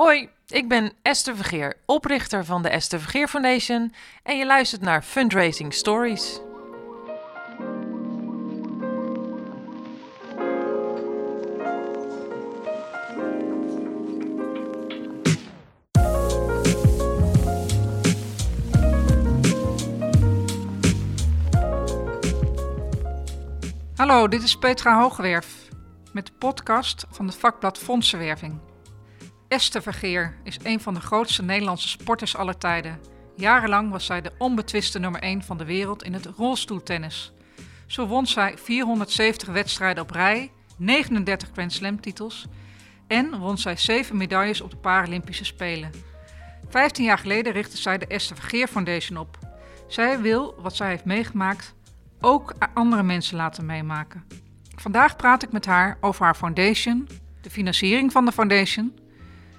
Hoi, ik ben Esther Vergeer, oprichter van de Esther Vergeer Foundation en je luistert naar Fundraising Stories. Hallo, dit is Petra Hoogwerf met de podcast van het vakblad Fondsenwerving. Esther Vergeer is een van de grootste Nederlandse sporters aller tijden. Jarenlang was zij de onbetwiste nummer 1 van de wereld in het rolstoeltennis. Zo won zij 470 wedstrijden op rij, 39 Grand Slam titels en won zij 7 medailles op de Paralympische Spelen. 15 jaar geleden richtte zij de Esther Vergeer Foundation op. Zij wil wat zij heeft meegemaakt ook andere mensen laten meemaken. Vandaag praat ik met haar over haar foundation, de financiering van de foundation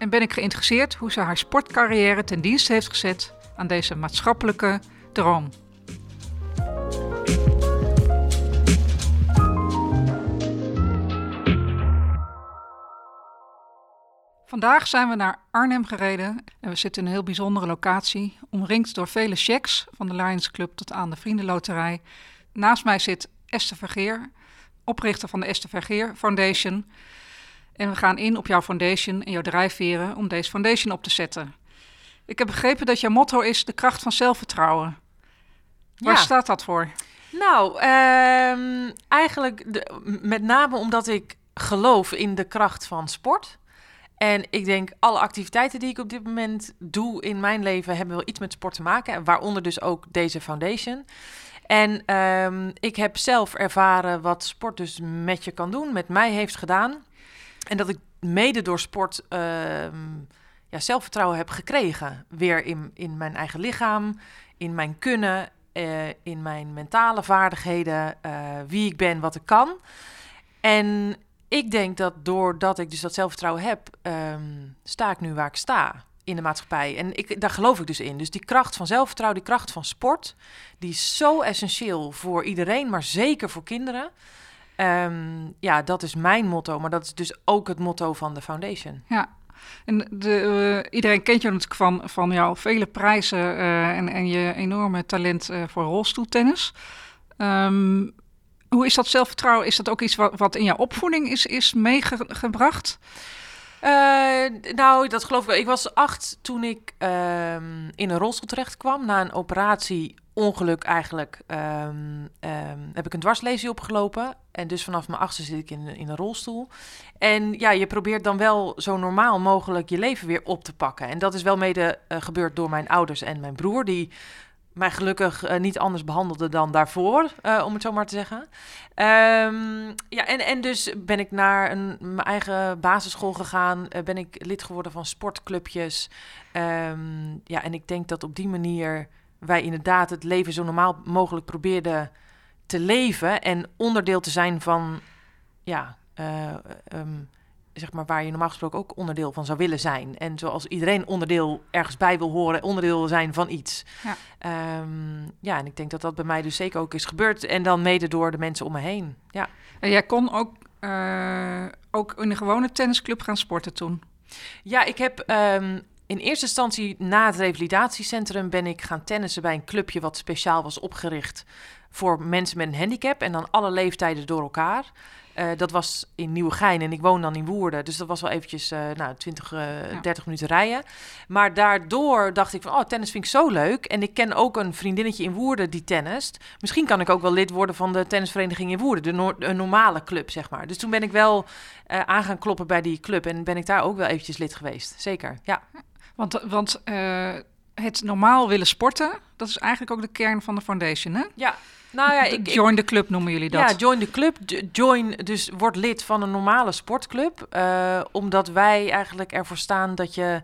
en ben ik geïnteresseerd hoe ze haar sportcarrière ten dienste heeft gezet aan deze maatschappelijke droom. Vandaag zijn we naar Arnhem gereden en we zitten in een heel bijzondere locatie, omringd door vele checks van de Lions Club tot aan de Vriendenloterij. Naast mij zit Esther Vergeer, oprichter van de Esther Vergeer Foundation. En we gaan in op jouw foundation en jouw drijfveren om deze foundation op te zetten. Ik heb begrepen dat jouw motto is de kracht van zelfvertrouwen. Waar Ja. staat dat voor? Nou, ehm, eigenlijk de- met name omdat ik geloof in de kracht van sport. En ik denk, alle activiteiten die ik op dit moment doe in mijn leven hebben wel iets met sport te maken. en Waaronder dus ook deze foundation. En ehm, ik heb zelf ervaren wat sport dus met je kan doen, met mij heeft gedaan. En dat ik mede door sport ehm, ja, zelfvertrouwen heb gekregen. Weer in, in mijn eigen lichaam, in mijn kunnen, eh, in mijn mentale vaardigheden, eh, wie ik ben, wat ik kan. En ik denk dat doordat ik dus dat zelfvertrouwen heb, ehm, sta ik nu waar ik sta in de maatschappij. En ik, daar geloof ik dus in. Dus die kracht van zelfvertrouwen, die kracht van sport, die is zo essentieel voor iedereen, maar zeker voor kinderen. Ehm, ja, dat is mijn motto, maar dat is dus ook het motto van de foundation. Ja. En de, eh, iedereen kent je natuurlijk van, van jouw vele prijzen eh, en, en je enorme talent eh, voor rolstoeltennis. Ehm, hoe is dat zelfvertrouwen? Is dat ook iets wat, wat in jouw opvoeding is, is meegebracht? Nou, dat geloof ik wel. Ik was acht toen ik ehm, in een rolstoel terecht kwam. Na een operatie, ongeluk eigenlijk, ehm, ehm, heb ik een dwarslesie opgelopen. En dus vanaf mijn achtste zit ik in, in een rolstoel. En ja, je probeert dan wel zo normaal mogelijk je leven weer op te pakken. En dat is wel mede eh, gebeurd door mijn ouders en mijn broer, die mij gelukkig eh, niet anders behandelde dan daarvoor, eh, om het zo maar te zeggen. Ehm, ja, en, en dus ben ik naar een, mijn eigen basisschool gegaan, ben ik lid geworden van sportclubjes. Ja, en ik denk dat op die manier wij inderdaad het leven zo normaal mogelijk probeerden te leven en onderdeel te zijn van, ja, eh, ehm, zeg maar waar je normaal gesproken ook onderdeel van zou willen zijn. En zoals iedereen onderdeel ergens bij wil horen, onderdeel wil zijn van iets. Ja. Ehm, ja, en ik denk dat dat bij mij dus zeker ook is gebeurd. En dan mede door de mensen om me heen. Ja. En jij kon ook, eh, ook in een gewone tennisclub gaan sporten toen. Ja, ik heb ehm, in eerste instantie na het revalidatiecentrum ben ik gaan tennissen bij een clubje wat speciaal was opgericht voor mensen met een handicap en dan alle leeftijden door elkaar. Eh, dat was in Nieuwegein en ik woon dan in Woerden. Dus dat was wel eventjes eh, nou, 20, eh, Ja. 30 minuten rijden. Maar daardoor dacht ik van, oh, tennis vind ik zo leuk. En ik ken ook een vriendinnetje in Woerden die tennist. Misschien kan ik ook wel lid worden van de tennisvereniging in Woerden. De een normale club, zeg maar. Dus toen ben ik wel aan gaan kloppen bij die club. En ben ik daar ook wel eventjes lid geweest. Zeker, ja. Want, want eh, het normaal willen sporten, dat is eigenlijk ook de kern van de foundation, hè? Ja, nou ja, ik, Join the club noemen jullie dat. Ja, join de club. Jo- Join, dus word lid van een normale sportclub. eh, omdat wij eigenlijk ervoor staan dat je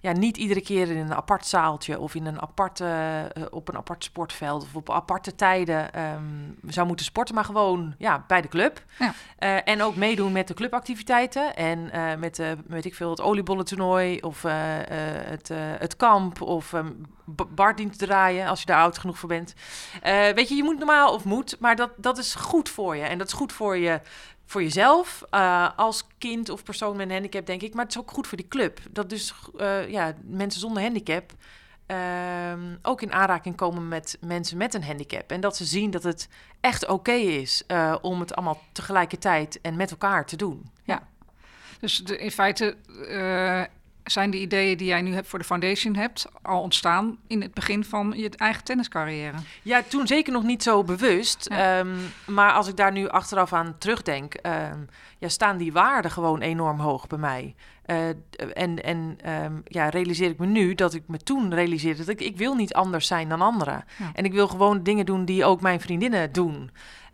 ja, niet iedere keer in een apart zaaltje of in een aparte, eh, op een apart sportveld of op aparte tijden ehm, zou moeten sporten, maar gewoon ja, bij de club. Ja. Eh, en ook meedoen met de clubactiviteiten en eh, met weet ik veel, het oliebollentoernooi of het, het kamp of b- bardienst draaien als je daar oud genoeg voor bent. Weet je, je moet normaal of moet, maar dat, dat is goed voor je. En dat is goed voor je voor jezelf uh, als kind of persoon met een handicap, denk ik. Maar het is ook goed voor die club. Dat dus uh, ja, mensen zonder handicap uh, ook in aanraking komen met mensen met een handicap. En dat ze zien dat het echt oké is uh, om het allemaal tegelijkertijd en met elkaar te doen. Ja. Dus de, in feite zijn de ideeën die jij nu hebt voor de foundation hebt al ontstaan in het begin van je eigen tenniscarrière? Ja, toen zeker nog niet zo bewust. Ehm, maar als ik daar nu achteraf aan terugdenk, um, ja, staan die waarden gewoon enorm hoog bij mij. Uh, en en um, ja, realiseer ik me nu dat ik me toen realiseerde dat ik, ik wil niet anders zijn dan anderen. Ja. En ik wil gewoon dingen doen die ook mijn vriendinnen doen.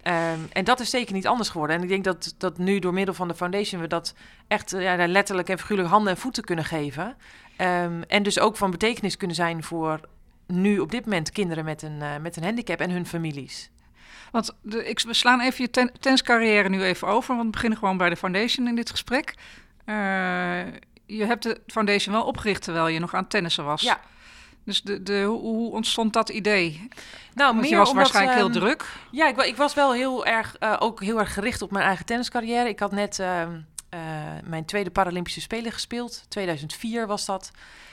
Um, en dat is zeker niet anders geworden. En ik denk dat, dat nu door middel van de foundation we dat echt ja, letterlijk en figuurlijk handen en voeten kunnen geven. Um, en dus ook van betekenis kunnen zijn voor nu op dit moment kinderen met een, uh, met een handicap en hun families. Want de, ik, we slaan even je ten, tenniscarrière nu even over, want we beginnen gewoon bij de foundation in dit gesprek. Uh, je hebt de foundation wel opgericht terwijl je nog aan tennissen was. Ja. Dus de, de, hoe ontstond dat idee? Nou, Want meer je was omdat, waarschijnlijk heel um, druk. Ja, ik, ik, was wel heel erg, uh, ook heel erg gericht op mijn eigen tenniscarrière. Ik had net uh, uh, mijn tweede Paralympische Spelen gespeeld. 2004 was dat.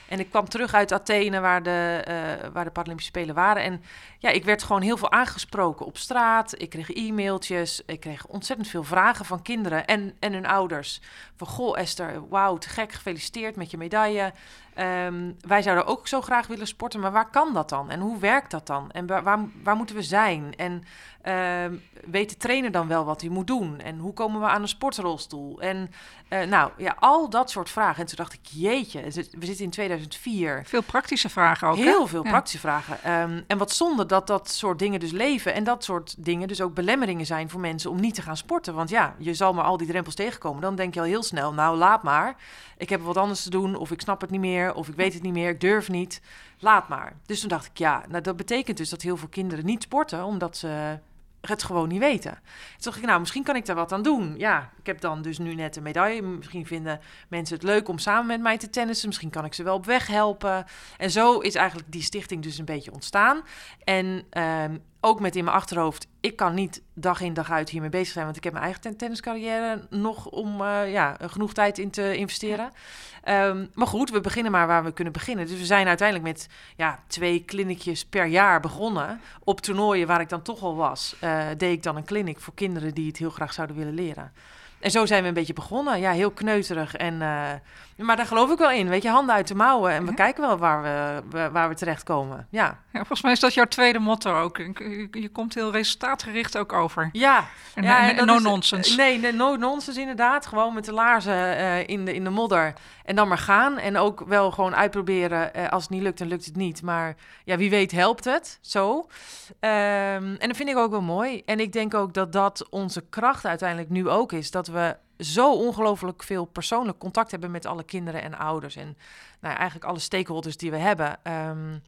En ik kwam terug uit Athene, waar de, uh, waar de Paralympische Spelen waren. En ja, ik werd gewoon heel veel aangesproken op straat. Ik kreeg e-mailtjes. Ik kreeg ontzettend veel vragen van kinderen en, en hun ouders. Van, goh Esther, wauw, te gek, gefeliciteerd met je medaille. Um, wij zouden ook zo graag willen sporten, maar waar kan dat dan? En hoe werkt dat dan? En waar, waar, moeten we zijn? En uh, weet de trainer dan wel wat hij moet doen? En hoe komen we aan een sportrolstoel? En uh, nou, ja, al dat soort vragen. En toen dacht ik, jeetje, we zitten in 2004. Veel praktische vragen ook, Heel hè? veel ja. praktische vragen. Um, en wat zonde dat dat soort dingen dus leven. En dat soort dingen dus ook belemmeringen zijn voor mensen om niet te gaan sporten. Want ja, je zal maar al die drempels tegenkomen. Dan denk je al heel snel, nou, laat maar. Ik heb wat anders te doen, of ik snap het niet meer, of ik weet het niet meer, ik durf niet. Laat maar. Dus toen dacht ik, ja, nou, dat betekent dus dat heel veel kinderen niet sporten, omdat ze het gewoon niet weten. Toen dacht ik, nou, misschien kan ik daar wat aan doen. Ja, ik heb dan dus nu net een medaille. Misschien vinden mensen het leuk om samen met mij te tennissen. Misschien kan ik ze wel op weg helpen. En zo is eigenlijk die stichting dus een beetje ontstaan. En um, ook met in mijn achterhoofd, ik kan niet dag in dag uit hiermee bezig zijn, want ik heb mijn eigen ten tenniscarrière nog om uh, ja, genoeg tijd in te investeren. Um, maar goed, we beginnen maar waar we kunnen beginnen. Dus we zijn uiteindelijk met ja, twee kliniekjes per jaar begonnen. Op toernooien waar ik dan toch al was, uh, deed ik dan een clinic voor kinderen die het heel graag zouden willen leren. En zo zijn we een beetje begonnen. Ja, heel kneuterig. En, uh, maar daar geloof ik wel in. Weet je, handen uit de mouwen. En we ja. kijken wel waar we, waar we terechtkomen. Ja. ja. Volgens mij is dat jouw tweede motto ook. Je, je komt heel resultaatgericht ook over. Ja. En, ja, en, en no nonsense. Nee, nee, no nonsense inderdaad. Gewoon met de laarzen uh, in, de, in de modder. En dan maar gaan. En ook wel gewoon uitproberen. Uh, als het niet lukt, dan lukt het niet. Maar ja, wie weet helpt het. Zo. Um, en dat vind ik ook wel mooi. En ik denk ook dat dat onze kracht uiteindelijk nu ook is. Dat we zo ongelooflijk veel persoonlijk contact hebben met alle kinderen en ouders. En nou eigenlijk alle stakeholders die we hebben. Um,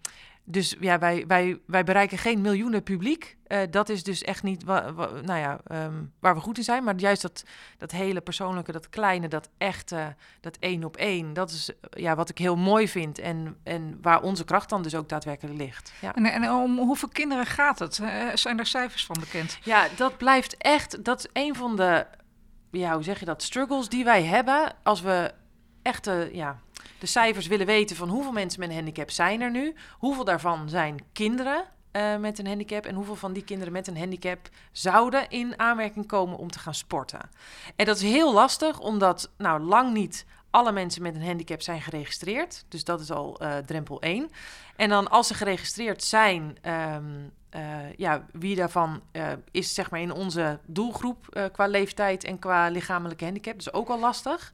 dus ja, wij, wij, wij bereiken geen miljoenen publiek. Uh, dat is dus echt niet wa, wa, nou ja, um, waar we goed in zijn. Maar juist dat, dat hele persoonlijke, dat kleine, dat echte, dat één op één. Dat is ja, wat ik heel mooi vind. En, en waar onze kracht dan dus ook daadwerkelijk ligt. Ja. En, en om hoeveel kinderen gaat het? Uh, zijn er cijfers van bekend? Ja, dat blijft echt. Dat is een van de ja, hoe zeg je dat, struggles die wij hebben als we echt ja, de cijfers willen weten van hoeveel mensen met een handicap zijn er nu, hoeveel daarvan zijn kinderen uh, met een handicap en hoeveel van die kinderen met een handicap zouden in aanmerking komen om te gaan sporten. En dat is heel lastig, omdat nou lang niet alle mensen met een handicap zijn geregistreerd. Dus dat is al uh, drempel 1. En dan als ze geregistreerd zijn, um, uh, ja, wie daarvan uh, is zeg maar in onze doelgroep qua leeftijd en qua lichamelijke handicap. Dus ook al lastig.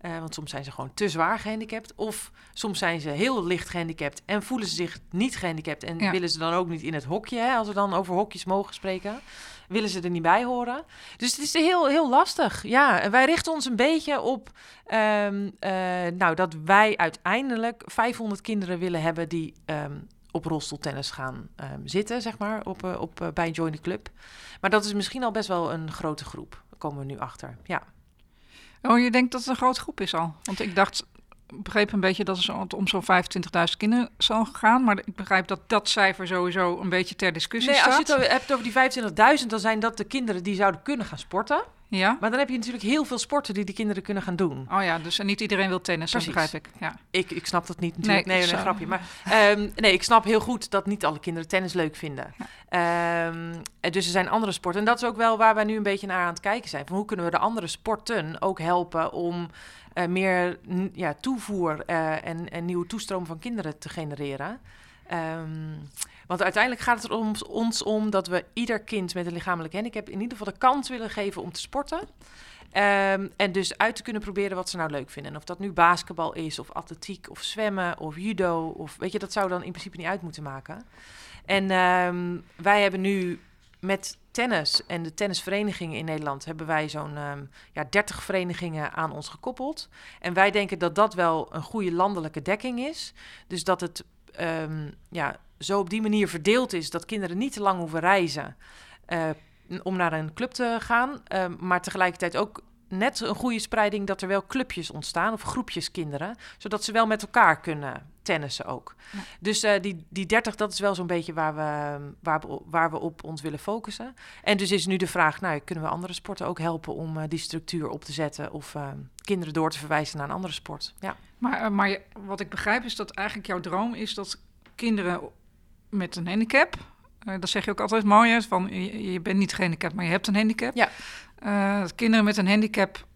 Want soms zijn ze gewoon te zwaar gehandicapt. Of soms zijn ze heel licht gehandicapt en voelen ze zich niet gehandicapt. En ja. willen ze dan ook niet in het hokje, hè, als we dan over hokjes mogen spreken. Willen ze er niet bij horen. Dus het is heel, heel lastig. Ja, wij richten ons een beetje op um, uh, nou, dat wij uiteindelijk 500 kinderen willen hebben die um, op rolstoeltennis gaan um, zitten, zeg maar, op, uh, op, uh, bij Join the Club. Maar dat is misschien al best wel een grote groep. Daar komen we nu achter, ja. Oh, je denkt dat het een grote groep is al? Want ik dacht, begreep een beetje dat het om zo'n 25.000 kinderen zal gaan. Maar ik begrijp dat dat cijfer sowieso een beetje ter discussie nee, staat. Als je het hebt over die 25.000, dan zijn dat de kinderen die zouden kunnen gaan sporten. Ja? Maar dan heb je natuurlijk heel veel sporten die de kinderen kunnen gaan doen. Oh ja, dus niet iedereen wil tennis, Precies. begrijp ik. Ja. Ik, ik snap dat niet natuurlijk. Nee, Nee, een grapje. Maar ehm, nee, ik snap heel goed dat niet alle kinderen tennis leuk vinden. Ehm, en dus er zijn andere sporten. En dat is ook wel waar wij nu een beetje naar aan het kijken zijn. Van hoe kunnen we de andere sporten ook helpen om eh, meer ja, toevoer eh, en, en nieuwe toestroom van kinderen te genereren. Ehm, want uiteindelijk gaat het om, ons om dat we ieder kind met een lichamelijk handicap in ieder geval de kans willen geven om te sporten. Ehm, en dus uit te kunnen proberen wat ze nou leuk vinden. En of dat nu basketbal is, of atletiek, of zwemmen, of judo. Of weet je, dat zou dan in principe niet uit moeten maken. En ehm, wij hebben nu met tennis en de tennisverenigingen in Nederland hebben wij zo'n ehm, ja, 30 verenigingen aan ons gekoppeld. En wij denken dat dat wel een goede landelijke dekking is. Dus dat het ehm, ja, zo op die manier verdeeld is dat kinderen niet te lang hoeven reizen eh, om naar een club te gaan. Ehm, maar tegelijkertijd ook net een goede spreiding dat er wel clubjes ontstaan of groepjes kinderen, zodat ze wel met elkaar kunnen tennissen ook. Ja. Dus eh, die, die 30, dat is wel zo'n beetje waar we, waar, we, waar we op ons willen focussen. En dus is nu de vraag, nou, kunnen we andere sporten ook helpen om eh, die structuur op te zetten of eh, kinderen door te verwijzen naar een andere sport? Ja. Maar, eh, maar wat ik begrijp is dat eigenlijk jouw droom is dat kinderen met een handicap, eh, dat zeg je ook altijd mooi, hè, van je, je bent niet gehandicapt, maar je hebt een handicap. Ja. Eh, dat kinderen met een handicap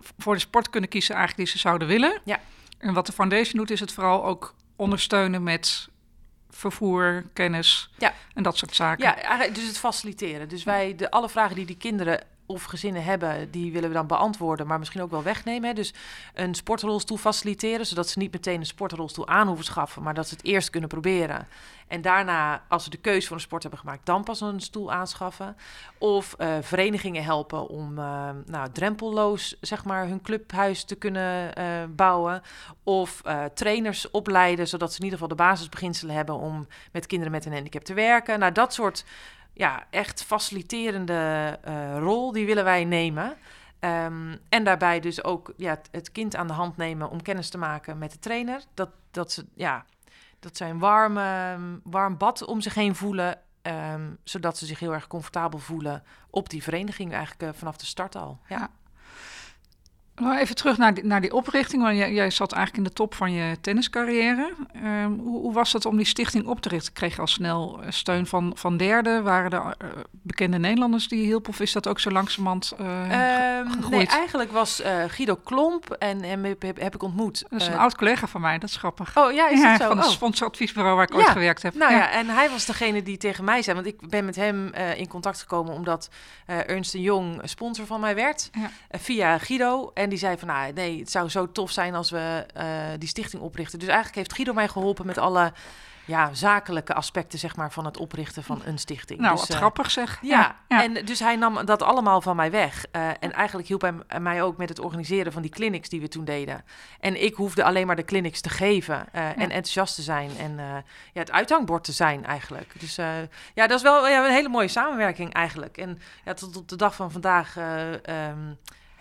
v- voor de sport kunnen kiezen eigenlijk die ze zouden willen. Ja. En wat de foundation doet, is het vooral ook ondersteunen met vervoer, kennis Ja. en dat soort zaken. Ja, dus het faciliteren. Dus wij, de, alle vragen die die kinderen of gezinnen hebben, die willen we dan beantwoorden, maar misschien ook wel wegnemen. Hè? Dus een sportrolstoel faciliteren, zodat ze niet meteen een sportrolstoel aan hoeven schaffen, maar dat ze het eerst kunnen proberen. En daarna, als ze de keuze voor een sport hebben gemaakt, dan pas een stoel aanschaffen. Of eh, verenigingen helpen om eh, nou, drempelloos zeg maar, hun clubhuis te kunnen eh, bouwen. Of trainers opleiden, zodat ze in ieder geval de basisbeginselen hebben om met kinderen met een handicap te werken. Nou, dat soort ja, echt faciliterende eh, rol, die willen wij nemen. Ehm, en daarbij dus ook ja, het- kind aan de hand nemen om kennis te maken met de trainer. Dat, dat, ze, ja, dat zij een warm, warm bad om zich heen voelen. ehm, zodat ze zich heel erg comfortabel voelen op die vereniging, eigenlijk eh, vanaf de start al. Ja. Nou, even terug naar die, naar die oprichting. Want jij, jij zat eigenlijk in de top van je tenniscarrière. Ehm, hoe, hoe was het om die stichting op te richten? Kreeg je al snel eh, steun van, van derden? Waren er eh, bekende Nederlanders die je hielpen? Of is dat ook zo langzamerhand Ehm, nee, eigenlijk was Guido Klomp en hem heb, heb, heb ik ontmoet. Dat is een oud collega van mij, dat is grappig. Oh ja, is ja, dat zo? van het Oh. sponsoradviesbureau waar ik ooit gewerkt heb. Nou Ja. ja. en hij was degene die tegen mij zei, want ik ben met hem in contact gekomen omdat Ernst Jong sponsor van mij werd, via Guido. En die zei van, nou nee, het zou zo tof zijn als we eh, die stichting oprichten. Dus eigenlijk heeft Guido mij geholpen met alle ja, zakelijke aspecten zeg maar, van het oprichten van een stichting. Nou, Dus, wat eh, grappig zeg. ja, ja. en dus hij nam dat allemaal van mij weg. Eh, en eigenlijk hielp hij mij ook met het organiseren van die clinics die we toen deden. En ik hoefde alleen maar de clinics te geven en enthousiast te zijn en ja, het uithangbord te zijn eigenlijk. Dus ja, dat is wel ja, een hele mooie samenwerking eigenlijk. En ja, tot op de dag van vandaag eh, ehm,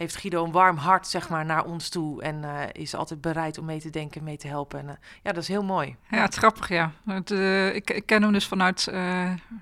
heeft Guido een warm hart zeg maar naar ons toe en eh, is altijd bereid om mee te denken, mee te helpen. En, eh, ja, dat is heel mooi. Ja, het is grappig, ja. Het, eh, ik, ik ken hem dus vanuit,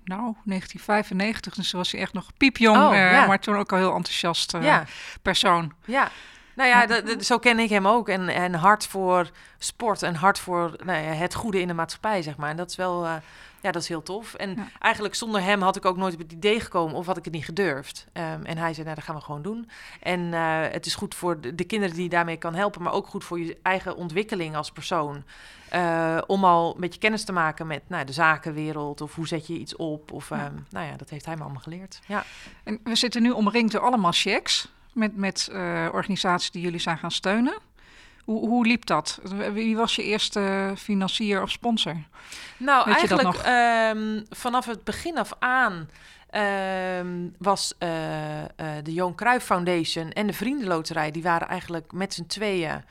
nou, 1995. Dus was hij echt nog piepjong, Oh, ja. maar toen ook al heel enthousiast ja. persoon. Ja, nou ja, dat- dat- zo ken ik hem ook. En, en hard voor sport en hard voor nou ja, het goede in de maatschappij, zeg maar. En dat is wel, eh, ja, dat is heel tof. En Ja. eigenlijk zonder hem had ik ook nooit op het idee gekomen of had ik het niet gedurfd. Ehm, en hij zei, nou, dat gaan we gewoon doen. En eh, het is goed voor de, de kinderen die je daarmee kan helpen, maar ook goed voor je eigen ontwikkeling als persoon. Eh, om al een beetje kennis te maken met nou, de zakenwereld of hoe zet je iets op. Of, Ja. ehm, nou ja, dat heeft hij me allemaal geleerd. Ja. En we zitten nu omringd door allemaal checks met, met eh, organisaties die jullie zijn gaan steunen. Hoe, hoe liep dat? Wie was je eerste financier of sponsor? Nou, Weet eigenlijk ehm, vanaf het begin af aan ehm, was eh, eh, de Johan Cruijff Foundation en de Vriendenloterij... die waren eigenlijk met z'n tweeën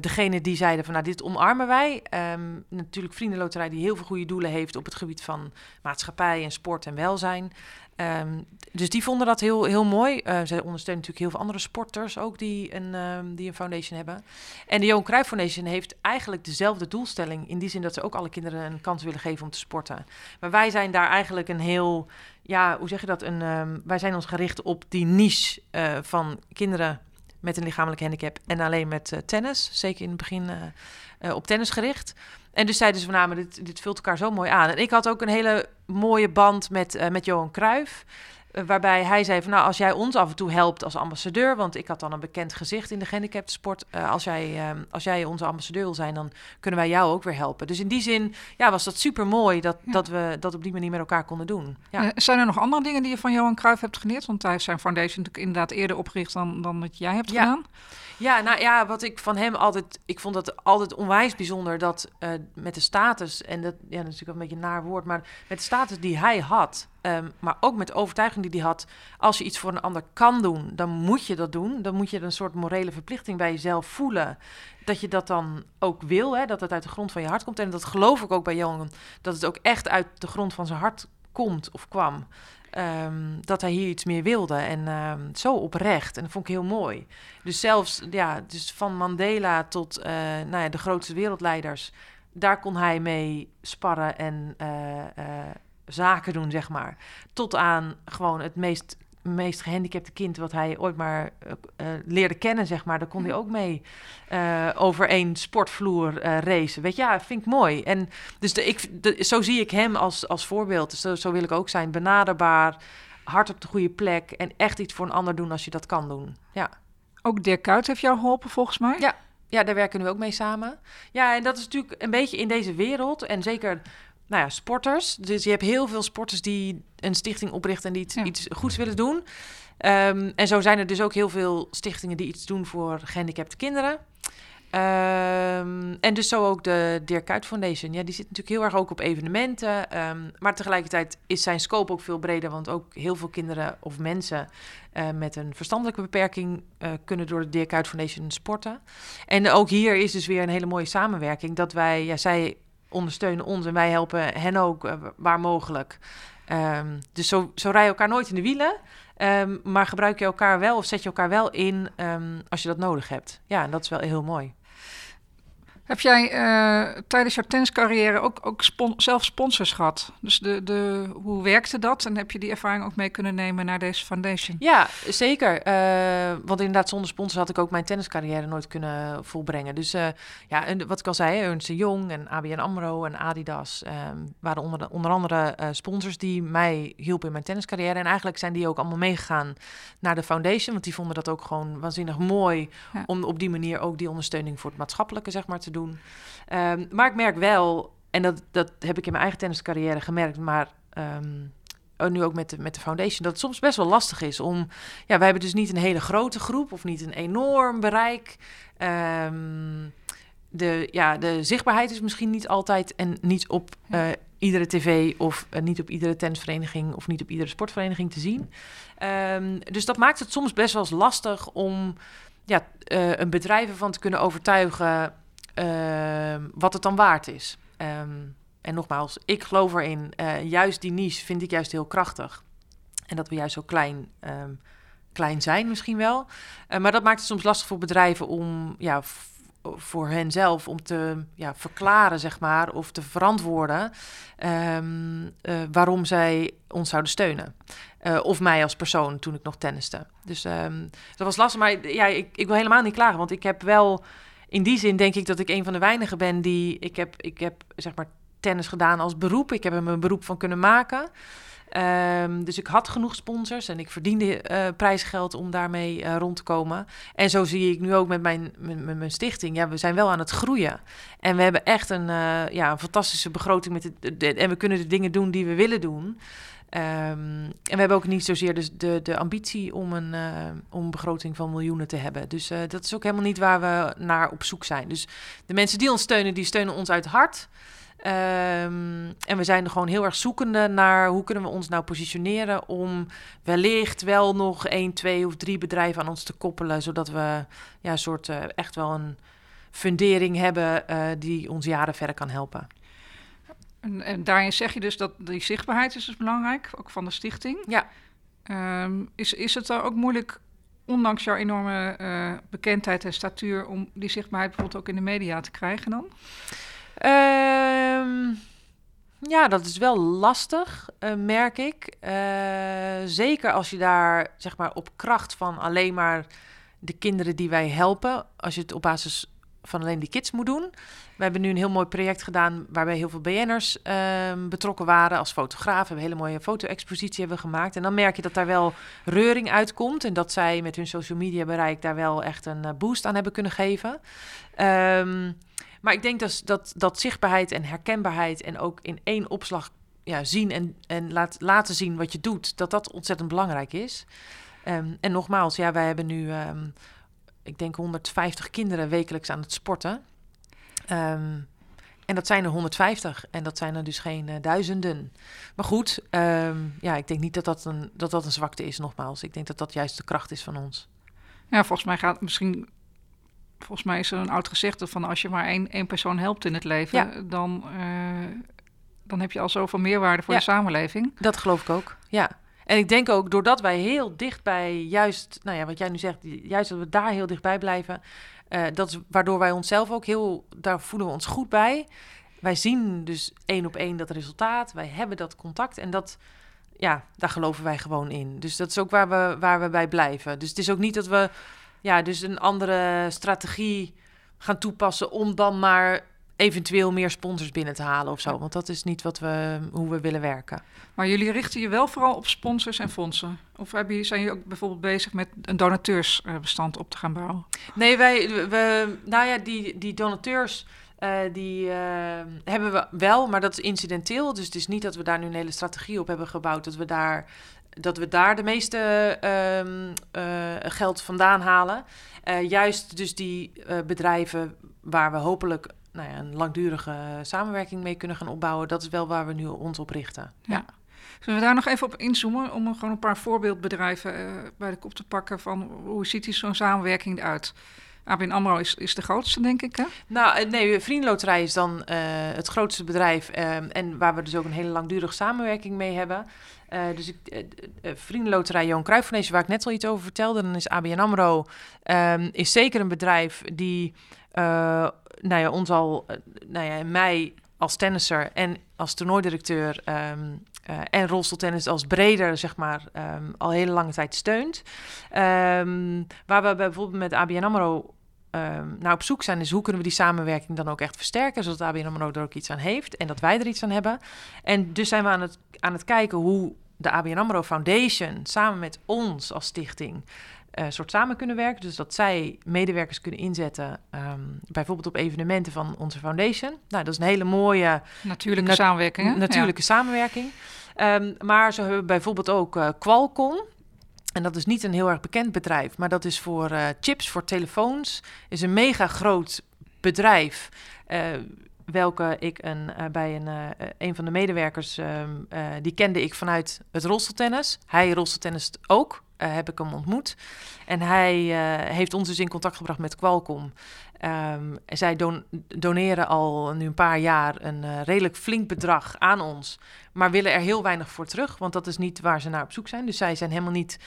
degene die zeiden van... nou, dit omarmen wij. Ehm, natuurlijk Vriendenloterij die heel veel goede doelen heeft... op het gebied van maatschappij en sport en welzijn. Ehm, dus die vonden dat heel, heel mooi. Uh, ze ondersteunen natuurlijk heel veel andere sporters ook die een, um, die een foundation hebben. En de Johan Cruijff Foundation heeft eigenlijk dezelfde doelstelling. In die zin dat ze ook alle kinderen een kans willen geven om te sporten. Maar wij zijn daar eigenlijk een heel, ja, hoe zeg je dat? Een, um, wij zijn ons gericht op die niche uh, van kinderen met een lichamelijk handicap en alleen met uh, tennis. Zeker in het begin op tennis gericht. En dus zeiden ze van, nou, dit, dit vult elkaar zo mooi aan. En ik had ook een hele mooie band met, uh, met Johan Cruijff. Uh, waarbij hij zei van, nou, als jij ons af en toe helpt als ambassadeur... want ik had dan een bekend gezicht in de gehandicaptensport... Uh, als, jij, als jij onze ambassadeur wil zijn, dan kunnen wij jou ook weer helpen. Dus in die zin ja, was dat super mooi dat, ja. dat we dat op die manier met elkaar konden doen. Ja. zijn er nog andere dingen die je van Johan Cruijff hebt geleerd? Want hij heeft zijn foundation natuurlijk inderdaad eerder opgericht dan, dan wat jij hebt ja. gedaan. Ja, nou ja, wat ik van hem altijd... Ik vond het altijd onwijs bijzonder dat uh, met de status... en dat, ja, dat is natuurlijk een beetje een naar woord... maar met de status die hij had... Um, maar ook met de overtuiging die hij had... als je iets voor een ander kan doen, dan moet je dat doen. Dan moet je een soort morele verplichting bij jezelf voelen... dat je dat dan ook wil, hè, dat het uit de grond van je hart komt. En dat geloof ik ook bij Johan... dat het ook echt uit de grond van zijn hart komt of kwam. Um, dat hij hier iets meer wilde. En um, zo oprecht. En dat vond ik heel mooi. Dus zelfs ja, dus van Mandela tot uh, nou ja, de grootste wereldleiders. Daar kon hij mee sparren en uh, uh, zaken doen, zeg maar. Tot aan gewoon het meest meest gehandicapte kind wat hij ooit maar uh, leerde kennen, zeg maar. Daar kon hij ook mee uh, over één sportvloer uh, racen. Weet je, ja, vind ik mooi. En dus de, ik, de, zo zie ik hem als, als voorbeeld. Dus zo, zo wil ik ook zijn. Benaderbaar, hard op de goede plek en echt iets voor een ander doen als je dat kan doen. Ja. Ook Dirk Kuyt heeft jou geholpen, volgens mij? Ja, ja, daar werken we ook mee samen. Ja, en dat is natuurlijk een beetje in deze wereld en zeker nou ja, sporters. Dus je hebt heel veel sporters die een stichting oprichten en die iets, ja. iets goeds willen doen. Um, en zo zijn er dus ook heel veel stichtingen die iets doen voor gehandicapte kinderen. Um, en dus zo ook de Dirk Kuyt Foundation. Ja, die zit natuurlijk heel erg ook op evenementen. Um, maar tegelijkertijd is zijn scope ook veel breder. Want ook heel veel kinderen of mensen uh, met een verstandelijke beperking... Uh, kunnen door de Dirk Kuyt Foundation sporten. En ook hier is dus weer een hele mooie samenwerking. Dat wij, ja, zij ondersteunen ons en wij helpen hen ook uh, waar mogelijk. Um, dus zo, zo rij je elkaar nooit in de wielen. Um, maar gebruik je elkaar wel of zet je elkaar wel in um, als je dat nodig hebt. Ja, en dat is wel heel mooi. Heb jij uh, tijdens jouw tenniscarrière ook, ook spon zelf sponsors gehad? Dus de, de, hoe werkte dat? En heb je die ervaring ook mee kunnen nemen naar deze foundation? Ja, zeker. Uh, want inderdaad, zonder sponsors had ik ook mijn tenniscarrière nooit kunnen volbrengen. Dus uh, ja, en wat ik al zei, Ernst Jong en ABN AMRO en Adidas um, waren onder, onder andere sponsors die mij hielpen in mijn tenniscarrière. En eigenlijk zijn die ook allemaal meegegaan naar de foundation. Want die vonden dat ook gewoon waanzinnig mooi ja. om op die manier ook die ondersteuning voor het maatschappelijke zeg maar, te doen. Um, maar ik merk wel, en dat, dat heb ik in mijn eigen tenniscarrière gemerkt, maar um, nu ook met de, met de foundation, dat het soms best wel lastig is om. Ja, wij hebben dus niet een hele grote groep of niet een enorm bereik. Um, de, ja, de zichtbaarheid is misschien niet altijd en niet op uh, iedere tv of uh, niet op iedere tennisvereniging of niet op iedere sportvereniging te zien. Um, dus dat maakt het soms best wel eens lastig om ja, uh, een bedrijf ervan te kunnen overtuigen uh, wat het dan waard is. Um, en nogmaals, ik geloof erin. Uh, juist die niche vind ik juist heel krachtig. En dat we juist zo klein, um, klein zijn misschien wel. Uh, maar dat maakt het soms lastig voor bedrijven om... Ja, voor hen zelf om te ja, verklaren, zeg maar, of te verantwoorden uh, waarom zij ons zouden steunen. Of mij als persoon toen ik nog tenniste. Dus dat was lastig, maar ja, ik, ik wil helemaal niet klagen, want ik heb wel in die zin denk ik dat ik een van de weinigen ben die. Ik heb, ik heb zeg maar tennis gedaan als beroep. Ik heb er mijn beroep van kunnen maken. Um, dus ik had genoeg sponsors en ik verdiende uh, prijsgeld om daarmee uh, rond te komen. En zo zie ik nu ook met mijn, met, mijn stichting. Ja, we zijn wel aan het groeien. En we hebben echt een, uh, ja, een fantastische begroting. Met de, en we kunnen de dingen doen die we willen doen. Um, en we hebben ook niet zozeer dus de, de ambitie om een, uh, om begroting van miljoenen te hebben. Dus uh, dat is ook helemaal niet waar we naar op zoek zijn. Dus de mensen die ons steunen, die steunen ons uit hart. Um, en we zijn gewoon heel erg zoekende naar hoe kunnen we ons nou positioneren om wellicht wel nog één, twee of drie bedrijven aan ons te koppelen, zodat we ja, soort uh, echt wel een fundering hebben die ons jaren verder kan helpen. En, en daarin zeg je dus dat die zichtbaarheid is dus belangrijk, ook van de stichting. Ja. Ehm, is, is het dan ook moeilijk, ondanks jouw enorme eh, bekendheid en statuur, om die zichtbaarheid bijvoorbeeld ook in de media te krijgen dan? Ehm, ja, dat is wel lastig, eh, merk ik. Eh, zeker als je daar zeg maar op kracht van alleen maar de kinderen die wij helpen, als je het op basis van alleen die kids moet doen. We hebben nu een heel mooi project gedaan waarbij heel veel BN'ers ehm, betrokken waren als fotograaf. We hebben een hele mooie foto-expositie hebben gemaakt. En dan merk je dat daar wel reuring uitkomt en dat zij met hun social media bereik daar wel echt een eh, boost aan hebben kunnen geven. Ehm, maar ik denk dat, dat, dat zichtbaarheid en herkenbaarheid en ook in één opslag ja, zien en, en laat, laten zien wat je doet, dat dat ontzettend belangrijk is. Ehm, en nogmaals, ja, wij hebben nu, ik denk 150 kinderen wekelijks aan het sporten. Ehm, en dat zijn er 150 en dat zijn er dus geen uh, duizenden. Maar goed, ja, ik denk niet dat dat, een, dat dat een zwakte is, nogmaals. Ik denk dat dat juist de kracht is van ons. Ja, volgens mij gaat misschien volgens mij is er een oud gezegde van als je maar één, één persoon helpt in het leven, dan, uh, dan heb je al zoveel meerwaarde voor de samenleving. Dat geloof ik ook, ja. En ik denk ook, doordat wij heel dichtbij, juist, nou ja, wat jij nu zegt, juist dat we daar heel dichtbij blijven, uh, dat is waardoor wij onszelf ook heel, daar voelen we ons goed bij. Wij zien dus één op één dat resultaat, wij hebben dat contact en dat, ja, daar geloven wij gewoon in. Dus dat is ook waar we, waar we bij blijven. Dus het is ook niet dat we ja, dus een andere strategie gaan toepassen om dan maar eventueel meer sponsors binnen te halen of zo. Want dat is niet wat we, hoe we willen werken. Maar jullie richten je wel vooral op sponsors en fondsen? Of jullie, zijn jullie ook bijvoorbeeld bezig met een donateursbestand op te gaan bouwen? Nee, wij, we, nou ja, die, die donateurs... Uh, die uh, hebben we wel, maar dat is incidenteel. Dus het is niet dat we daar nu een hele strategie op hebben gebouwd. Dat we daar dat we daar de meeste um, uh, geld vandaan halen. Juist dus die bedrijven waar we hopelijk nou ja, een langdurige samenwerking mee kunnen gaan opbouwen, dat is wel waar we nu ons op richten. Ja. ja. Zullen we daar nog even op inzoomen om gewoon een paar voorbeeldbedrijven bij de kop te pakken van hoe ziet die zo'n samenwerking eruit? ABN AMRO is, is de grootste, denk ik, hè? Nou, nee, Vriendenloterij is dan uh, het grootste bedrijf... Uh, en waar we dus ook een hele langdurige samenwerking mee hebben. Uh, dus ik, Vriendenloterij Johan Cruijff waar ik net al iets over vertelde... dan is ABN AMRO ehm, is zeker een bedrijf die nou ja, ons al nou ja, mei als tennisser en als toernooidirecteur... Um, uh, en rolstoeltennis als breder, zeg maar, um, al hele lange tijd steunt. Um, waar we bijvoorbeeld met ABN AMRO um, naar op zoek zijn, is hoe kunnen we die samenwerking dan ook echt versterken, zodat ABN AMRO er ook iets aan heeft en dat wij er iets aan hebben. En dus zijn we aan het, aan het kijken hoe de ABN AMRO Foundation samen met ons als stichting uh, soort samen kunnen werken. Dus dat zij medewerkers kunnen inzetten, um, bijvoorbeeld op evenementen van onze foundation. Nou, dat is een hele mooie... Natuurlijke na samenwerking. Natuurlijke ja. samenwerking. Um, maar ze hebben bijvoorbeeld ook uh, Qualcomm. En dat is niet een heel erg bekend bedrijf, maar dat is voor uh, chips, voor telefoons. Is een mega groot bedrijf. Uh, welke ik een, bij een, een van de medewerkers, uh, die kende ik vanuit het rolstoeltennis. Hij rolstoeltennis ook, heb ik hem ontmoet. En hij heeft ons dus in contact gebracht met Qualcomm. Um, zij don doneren al nu een paar jaar een redelijk flink bedrag aan ons, maar willen er heel weinig voor terug, want dat is niet waar ze naar op zoek zijn. Dus zij zijn helemaal niet,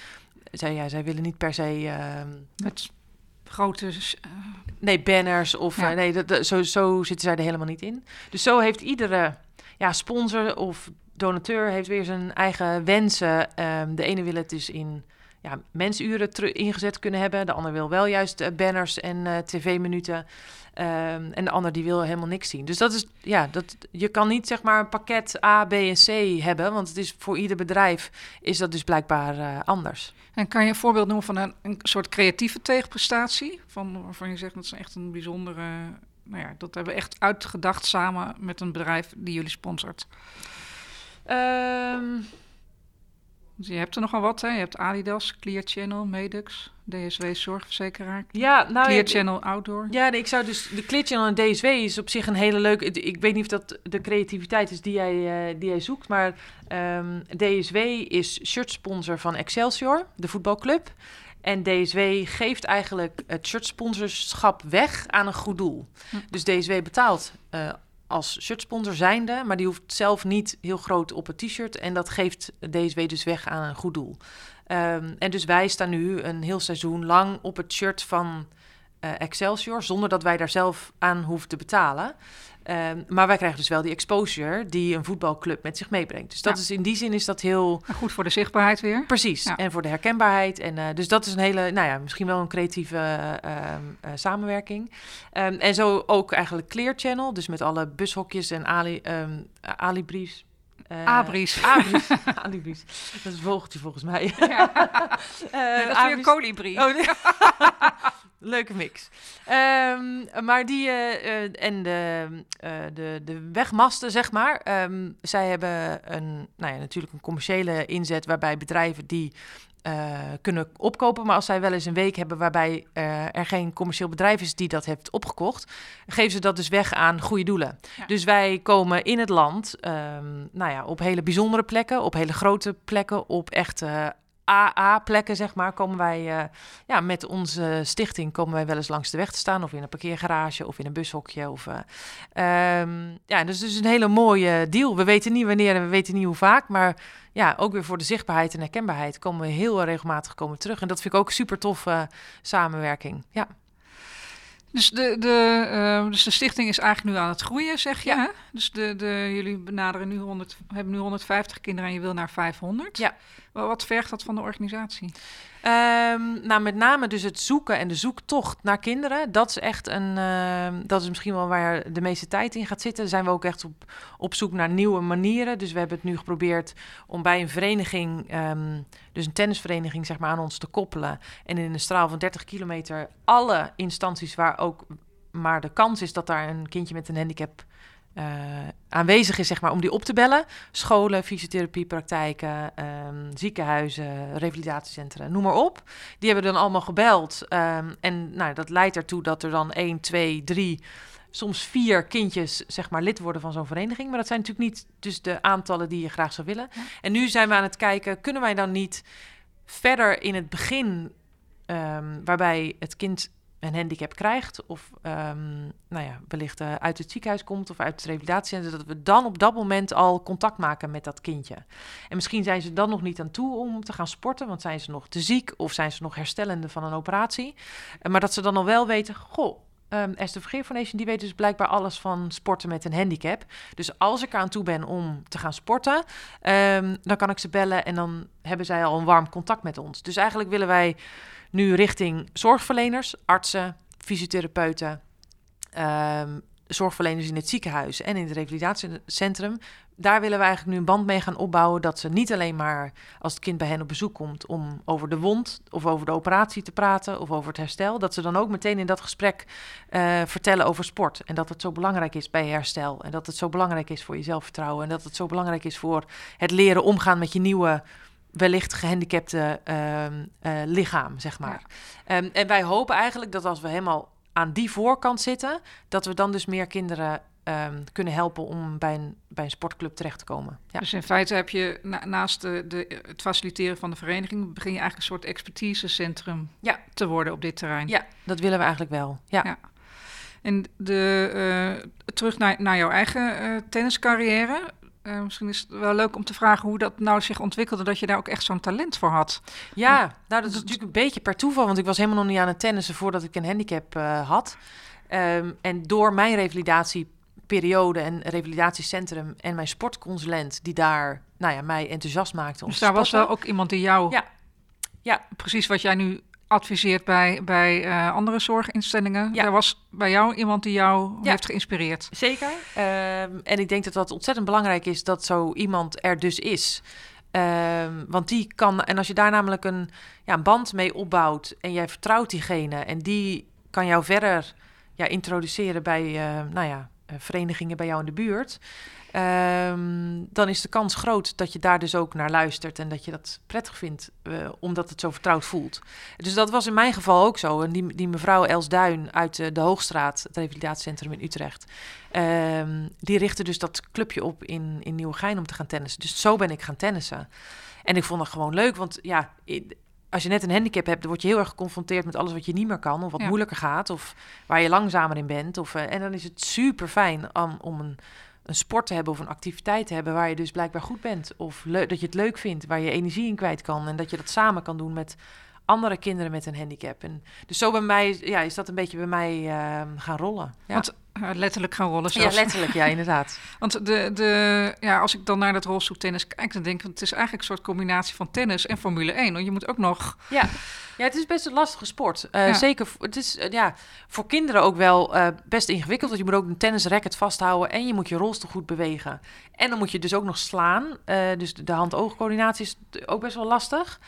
zij, ja, zij willen niet per se... met grote... Uh... Nee, banners of... Ja. Uh, nee, dat, dat, zo, zo zitten zij er helemaal niet in. Dus zo heeft iedere ja, sponsor of donateur heeft weer zijn eigen wensen. Um, de ene wil het dus in ja, mensuren ingezet kunnen hebben. De ander wil wel juist uh, banners en uh, tv-minuten. Um, en de ander die wil helemaal niks zien. Dus dat is, ja, dat, je kan niet zeg maar een pakket A, B en C hebben. Want het is voor ieder bedrijf is dat dus blijkbaar uh, anders. En kan je een voorbeeld noemen van een, een soort creatieve tegenprestatie? Van, waarvan je zegt dat is echt een bijzondere... Nou ja, dat hebben we echt uitgedacht samen met een bedrijf die jullie sponsort. Um, dus je hebt er nogal wat, hè? Je hebt Adidas, Clear Channel, Medux, DSW Zorgverzekeraar. Ja, nou... Clear Channel Outdoor. Ja, ik zou dus... De Clear Channel en DSW is op zich een hele leuke... Ik weet niet of dat de creativiteit is die jij, uh, die jij zoekt, maar um, DSW is shirtsponsor van Excelsior, de voetbalclub. En DSW geeft eigenlijk het shirtsponsorschap weg aan een goed doel. Hm. Dus DSW betaalt... Uh, als shirtsponsor zijnde, maar die hoeft zelf niet heel groot op het t-shirt. En dat geeft DSW dus weg aan een goed doel. Ehm, en dus wij staan nu een heel seizoen lang op het shirt van uh, Excelsior, zonder dat wij daar zelf aan hoeven te betalen. Um, maar wij krijgen dus wel die exposure die een voetbalclub met zich meebrengt. Dus dat Ja. is in die zin is dat heel Goed voor de zichtbaarheid weer. precies Ja. en voor de herkenbaarheid. En eh, dus dat is een hele, nou ja, misschien wel een creatieve eh, ehm, eh, samenwerking. Ehm, en zo ook eigenlijk Clear Channel, dus met alle bushokjes en Ali, ehm Alibriefs. Eh, Abris. Abris. Alibriefs. Dat is een vogeltje volgens mij. Eh, Nee, dat is weer een kolibrie. Oh, nee. Leuke mix. Ehm, maar die eh, en de, de, de wegmasten, zeg maar. ehm, zij hebben een, nou ja, natuurlijk een commerciële inzet waarbij bedrijven die eh, kunnen opkopen. Maar als zij wel eens een week hebben waarbij eh, er geen commercieel bedrijf is die dat heeft opgekocht, geven ze dat dus weg aan goede doelen. Ja. Dus wij komen in het land, ehm, nou ja, op hele bijzondere plekken, op hele grote plekken, op echte AA-plekken, zeg maar, komen wij eh, ja, met onze stichting komen wij wel eens langs de weg te staan. Of in een parkeergarage of in een bushokje. Of, eh, ehm, ja, dus het is een hele mooie deal. We weten niet wanneer en we weten niet hoe vaak. Maar ja, ook weer voor de zichtbaarheid en herkenbaarheid komen we heel regelmatig komen terug. En dat vind ik ook super tof eh, samenwerking. Ja. Dus de, de, eh, dus de stichting is eigenlijk nu aan het groeien, zeg je. Ja. Hè? Dus de, de, jullie benaderen nu 100, hebben nu 150 kinderen en je wil naar 500. Ja. Wa- Wat vergt dat van de organisatie? Ehm, nou, met name dus het zoeken en de zoektocht naar kinderen. Dat is echt een. ehm, dat is misschien wel waar de meeste tijd in gaat zitten. Zijn we ook echt op, op zoek naar nieuwe manieren. Dus we hebben het nu geprobeerd om bij een vereniging, ehm, dus een tennisvereniging, zeg maar, aan ons te koppelen. En in een straal van 30 kilometer alle instanties waar ook maar de kans is dat daar een kindje met een handicap. Eh, aanwezig is, zeg maar, om die op te bellen. Scholen, fysiotherapiepraktijken, ehm, ziekenhuizen, revalidatiecentra, noem maar op. Die hebben dan allemaal gebeld. ehm, en nou, dat leidt ertoe dat er dan 1, 2, 3, soms vier kindjes zeg maar, lid worden van zo'n vereniging. Maar dat zijn natuurlijk niet dus de aantallen die je graag zou willen. Ja. En nu zijn we aan het kijken, kunnen wij dan niet verder in het begin, ehm, waarbij het kind een handicap krijgt, of ehm, nou ja, wellicht eh, uit het ziekenhuis komt of uit het revalidatiecentrum, dat we dan op dat moment al contact maken met dat kindje. En misschien zijn ze dan nog niet aan toe om te gaan sporten, want zijn ze nog te ziek of zijn ze nog herstellende van een operatie. Eh, maar dat ze dan al wel weten, goh, ehm Esther Vergeer Foundation, die weet dus blijkbaar alles van sporten met een handicap. Dus als ik aan toe ben om te gaan sporten, ehm, dan kan ik ze bellen en dan hebben zij al een warm contact met ons. Dus eigenlijk willen wij nu richting zorgverleners, artsen, fysiotherapeuten, ehm, zorgverleners in het ziekenhuis en in het revalidatiecentrum. Daar willen we eigenlijk nu een band mee gaan opbouwen. Dat ze niet alleen maar als het kind bij hen op bezoek komt om over de wond of over de operatie te praten of over het herstel. Dat ze dan ook meteen in dat gesprek eh, vertellen over sport. En dat het zo belangrijk is bij herstel. En dat het zo belangrijk is voor je zelfvertrouwen. En dat het zo belangrijk is voor het leren omgaan met je nieuwe wellicht gehandicapte ehm, eh, lichaam, zeg maar. Ehm, en wij hopen eigenlijk dat als we helemaal aan die voorkant zitten, dat we dan dus meer kinderen ehm, kunnen helpen om bij een, bij een sportclub terecht te komen. Ja. Dus in feite heb je na- naast de, de, het faciliteren van de vereniging, begin je eigenlijk een soort expertisecentrum Ja. te worden op dit terrein. ja, dat willen we eigenlijk wel. Ja. Ja. En de, eh, terug naar, naar jouw eigen eh, tenniscarrière. Eh, misschien is het wel leuk om te vragen hoe dat nou zich ontwikkelde, dat je daar ook echt zo'n talent voor had. Ja, nou dat is natuurlijk een beetje per toeval, want ik was helemaal nog niet aan het tennissen voordat ik een handicap eh, had. Ehm, en door mijn revalidatieperiode en revalidatiecentrum en mijn sportconsulent, die daar nou ja, mij enthousiast maakte om Dus daar was wel ook iemand die jou, Ja. Ja. precies wat jij nu adviseert bij, bij eh, andere zorginstellingen. Ja. Er was bij jou iemand die jou Ja. heeft geïnspireerd. Zeker. Ehm, en ik denk dat dat ontzettend belangrijk is dat zo iemand er dus is. Ehm, want die kan, en als je daar namelijk een, ja, een band mee opbouwt en jij vertrouwt diegene en die kan jou verder ja, introduceren bij eh, nou ja, eh, verenigingen bij jou in de buurt, ehm, dan is de kans groot dat je daar dus ook naar luistert en dat je dat prettig vindt, eh, omdat het zo vertrouwd voelt. Dus dat was in mijn geval ook zo. En die, die mevrouw Els Duin uit eh, de Hoogstraat, het revalidatiecentrum in Utrecht, ehm, die richtte dus dat clubje op in, in Nieuwegein om te gaan tennissen. Dus zo ben ik gaan tennissen. En ik vond het gewoon leuk, want ja, als je net een handicap hebt, dan word je heel erg geconfronteerd met alles wat je niet meer kan, of wat Ja. moeilijker gaat, of waar je langzamer in bent. Of, eh, en dan is het super fijn om, om een, een sport te hebben of een activiteit te hebben waar je dus blijkbaar goed bent. Of dat je het leuk vindt, waar je energie in kwijt kan. En dat je dat samen kan doen met andere kinderen met een handicap. En dus zo bij mij ja, is dat een beetje bij mij eh, gaan rollen. Ja. Want letterlijk gaan rollen ja, letterlijk, ja, inderdaad. Want de, de, ja, als ik dan naar dat rolstoeltennis kijk, dan denk ik, het is eigenlijk een soort combinatie van tennis en Formule 1. Want je moet ook nog... Ja. ja, het is best een lastige sport. Eh, Ja. Zeker, het is eh, ja, voor kinderen ook wel eh, best ingewikkeld. Want je moet ook een tennisracket vasthouden en je moet je rolstoel goed bewegen. En dan moet je dus ook nog slaan. Eh, dus de hand-oogcoördinatie is ook best wel lastig.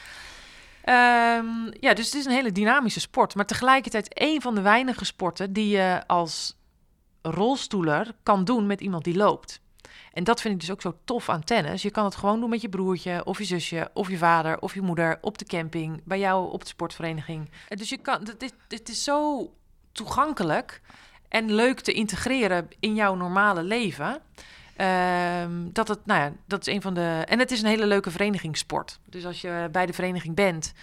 Ehm, ja, dus het is een hele dynamische sport. Maar tegelijkertijd een van de weinige sporten die je als rolstoeler kan doen met iemand die loopt. En dat vind ik dus ook zo tof aan tennis. Je kan het gewoon doen met je broertje, of je zusje, of je vader, of je moeder op de camping, bij jou op de sportvereniging. En Dus je kan, dit, dit is zo toegankelijk en leuk te integreren in jouw normale leven. Ehm, dat het, nou ja, dat is een van de. En het is een hele leuke verenigingssport. Dus als je bij de vereniging bent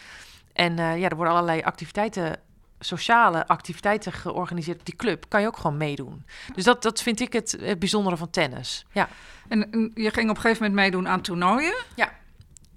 en eh, ja, er worden allerlei activiteiten, sociale activiteiten georganiseerd op die club, kan je ook gewoon meedoen. Dus dat, dat vind ik het bijzondere van tennis. Ja. En, en je ging op een gegeven moment meedoen aan toernooien. Ja.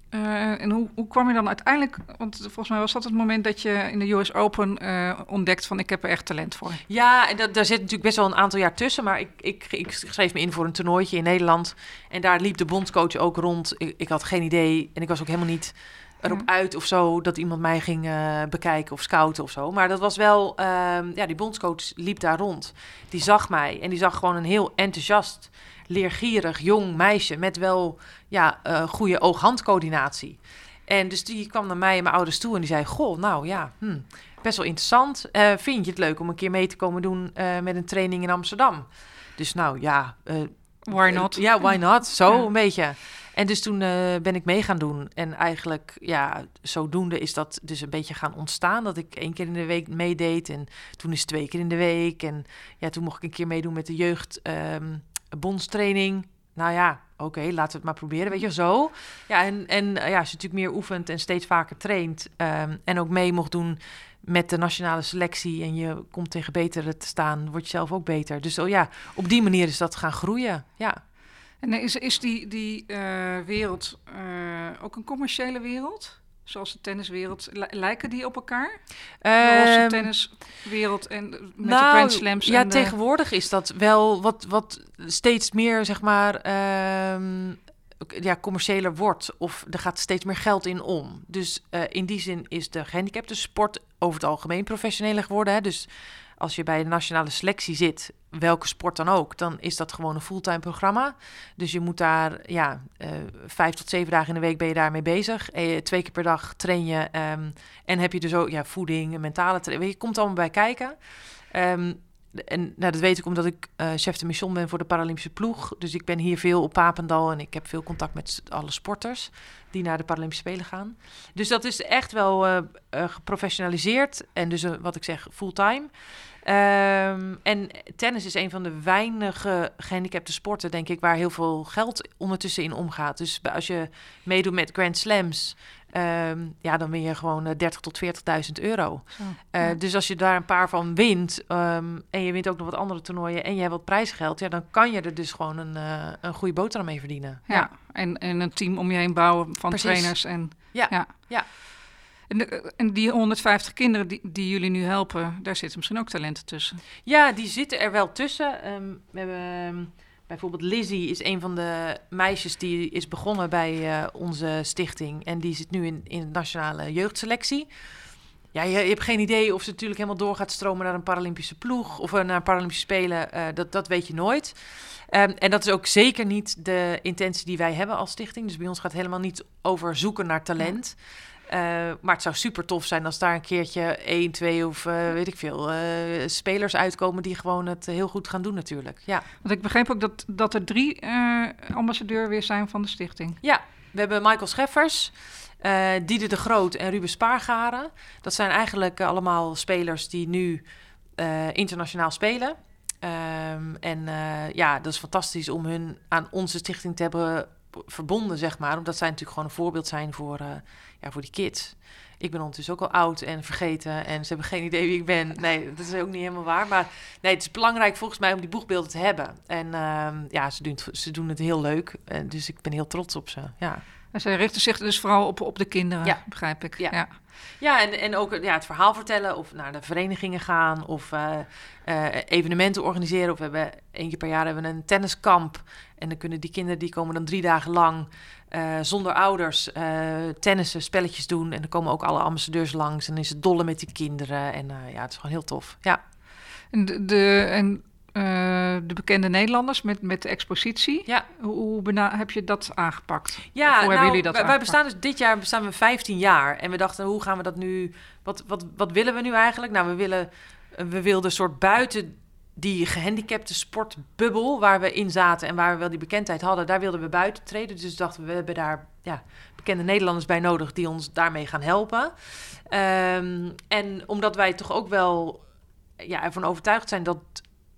Eh, en hoe, hoe kwam je dan uiteindelijk... Want volgens mij was dat het moment dat je in de US Open eh, ontdekt van... ik heb er echt talent voor. Ja, en dat, daar zit natuurlijk best wel een aantal jaar tussen. Maar ik, ik, ik schreef me in voor een toernooitje in Nederland. En daar liep de bondscoach ook rond. Ik, ik had geen idee. En ik was ook helemaal niet erop Ja. uit of zo... dat iemand mij ging eh, bekijken of scouten of zo. Maar dat was wel... ehm, ja, die bondscoach liep daar rond. Die zag mij en die zag gewoon een heel enthousiast... leergierig jong meisje... met wel ja, eh, goede oog-handcoördinatie. En dus die kwam naar mij en mijn ouders toe... en die zei... Goh, nou ja... Hm, best wel interessant. Eh, vind je het leuk om een keer mee te komen doen met een training in Amsterdam? Dus nou ja, Why not? Ja, why not? Zo Ja. een beetje. En dus toen eh, ben ik mee gaan doen. En eigenlijk, ja, zodoende is dat dus een beetje gaan ontstaan. Dat ik één keer in de week meedeed. En toen is twee keer in de week. En ja, toen mocht ik een keer meedoen met de jeugd ehm, bondstraining. Nou ja, oké, laten we het maar proberen. Weet je, zo. Ja, en, en eh, ja, als je natuurlijk meer oefent en steeds vaker traint. ehm, en ook mee mocht doen met de nationale selectie. En je komt tegen betere te staan, word je zelf ook beter. Dus oh ja, op die manier is dat gaan groeien. Ja. En is, is die, die eh, wereld eh, ook een commerciële wereld? Zoals de tenniswereld. Li- Lijken die op elkaar? De roze Ehm, tenniswereld en met de nou, Grand Slams. Ja, en de- tegenwoordig is dat wel wat, wat steeds meer, zeg maar, ehm, ja, commerciëler wordt. Of er gaat steeds meer geld in om. Dus eh, in die zin is de gehandicapte sport over het algemeen professioneler geworden. Hè? Dus als je bij de nationale selectie zit, welke sport dan ook, dan is dat gewoon een fulltime programma. Dus je moet daar, ja, eh, vijf tot zeven dagen in de week ben je daarmee bezig. Eh, twee keer per dag train je ehm, en heb je dus ook ja, voeding, en mentale training. Je komt allemaal bij kijken. Ehm, en nou, dat weet ik omdat ik eh, chef de mission ben voor de Paralympische ploeg. Dus ik ben hier veel op Papendal en ik heb veel contact met alle sporters die naar de Paralympische Spelen gaan. Dus dat is echt wel eh, eh, geprofessionaliseerd en dus wat ik zeg fulltime. Ehm, en tennis is een van de weinige gehandicapte sporten, denk ik, waar heel veel geld ondertussen in omgaat. Dus als je meedoet met Grand Slams, ehm, ja, dan win je gewoon eh, 30 tot 40.000 euro. Eh. Dus als je daar een paar van wint ehm, en je wint ook nog wat andere toernooien en je hebt wat prijsgeld, ja, dan kan je er dus gewoon een, eh, een goede boterham mee verdienen. Ja, En, en een team om je heen bouwen van Precies. trainers. En, Ja, ja. ja. En, de- en die 150 kinderen die, die jullie nu helpen, daar zitten misschien ook talenten tussen. Ja, die zitten er wel tussen. Ehm, we hebben bijvoorbeeld Lizzie is een van de meisjes die is begonnen bij eh, onze stichting en die zit nu in, in de nationale jeugdselectie. Ja, je, hebt geen idee of ze natuurlijk helemaal door gaat stromen naar een Paralympische ploeg of eh, naar Paralympische Spelen. Eh, dat, dat weet je nooit. Ehm, en dat is ook zeker niet de intentie die wij hebben als stichting. Dus bij ons gaat het helemaal niet over zoeken naar talent. Eh, maar het zou super tof zijn als daar een keertje één, twee of eh, weet ik veel eh, spelers uitkomen die gewoon het heel goed gaan doen natuurlijk. Ja. Want ik begreep ook dat, dat er drie ambassadeur weer zijn van de stichting. ja, we hebben Michael Scheffers, Diede de Groot en Ruben Spaargaren. Dat zijn eigenlijk allemaal spelers die nu internationaal spelen. Ehm, en ja, dat is fantastisch om hun aan onze stichting te hebben verbonden, zeg maar. Omdat zij natuurlijk gewoon een voorbeeld zijn voor, eh, ja, voor die kids. ik ben ondertussen ook al oud en vergeten en ze hebben geen idee wie ik ben. Nee, dat is ook niet helemaal waar. Maar nee, het is belangrijk volgens mij om die boegbeelden te hebben. En ehm, ja, ze doen, het, ze doen het heel leuk. En dus ik ben heel trots op ze. Ja. En zij richten zich dus vooral op, op de kinderen, Ja. begrijp ik. Ja. Ja. Ja, en, en ook ja, het verhaal vertellen of naar de verenigingen gaan of eh, eh, evenementen organiseren. Of we hebben één keer per jaar hebben we een tenniskamp. En dan kunnen die kinderen, die komen dan drie dagen lang eh, zonder ouders tennissen, spelletjes doen. En dan komen ook alle ambassadeurs langs en dan is het dolle met die kinderen. En ja, het is gewoon heel tof. Ja. En, de, de, en eh, de bekende Nederlanders met, met de expositie, Ja. hoe, heb je dat aangepakt? Ja, hoe hebben nou, jullie dat wij, aangepakt? bestaan dus dit jaar bestaan we 15 jaar. En we dachten, hoe gaan we dat nu... Wat, wat, wat willen we nu eigenlijk? Nou, we willen we wilden een soort buiten die gehandicapte sportbubbel waar we in zaten en waar we wel die bekendheid hadden, daar wilden we buiten treden. Dus dachten we, we hebben daar ja, bekende Nederlanders bij nodig die ons daarmee gaan helpen. Ehm, en omdat wij toch ook wel ja, ervan overtuigd zijn dat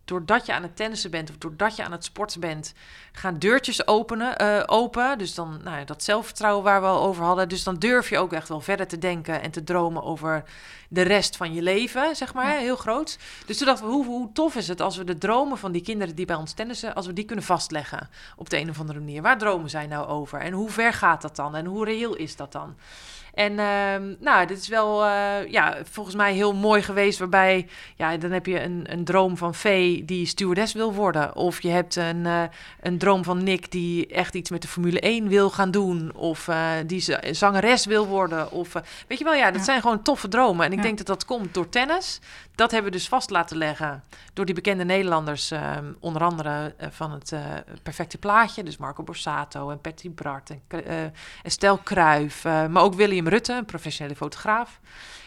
doordat je aan het tennissen bent of doordat je aan het sporten bent, gaan deurtjes openen, eh, open. Dus dan nou dat zelfvertrouwen waar we al over hadden. Dus dan durf je ook echt wel verder te denken en te dromen over de rest van je leven, zeg maar, Ja. heel groot. Dus toen dachten we, hoe, hoe tof is het als we de dromen van die kinderen die bij ons tennissen, als we die kunnen vastleggen op de een of andere manier. Waar dromen zij nou over? En hoe ver gaat dat dan? En hoe reëel is dat dan? En ehm, nou, dit is wel eh, ja, volgens mij heel mooi geweest. Waarbij, ja, dan heb je een, een droom van Vee die stewardess wil worden. Of je hebt een, eh, een droom van Nick die echt iets met de Formule 1 wil gaan doen. Of eh, die zangeres wil worden. Of weet je wel, ja, dat Ja. zijn gewoon toffe dromen. En ik Ja. denk dat dat komt door tennis. Dat hebben we dus vast laten leggen door die bekende Nederlanders. ehm, onder andere eh, van het eh, perfecte plaatje. Dus Marco Borsato en Patty Bart en eh Estelle Kruijf. maar ook William Rutte, een professionele fotograaf.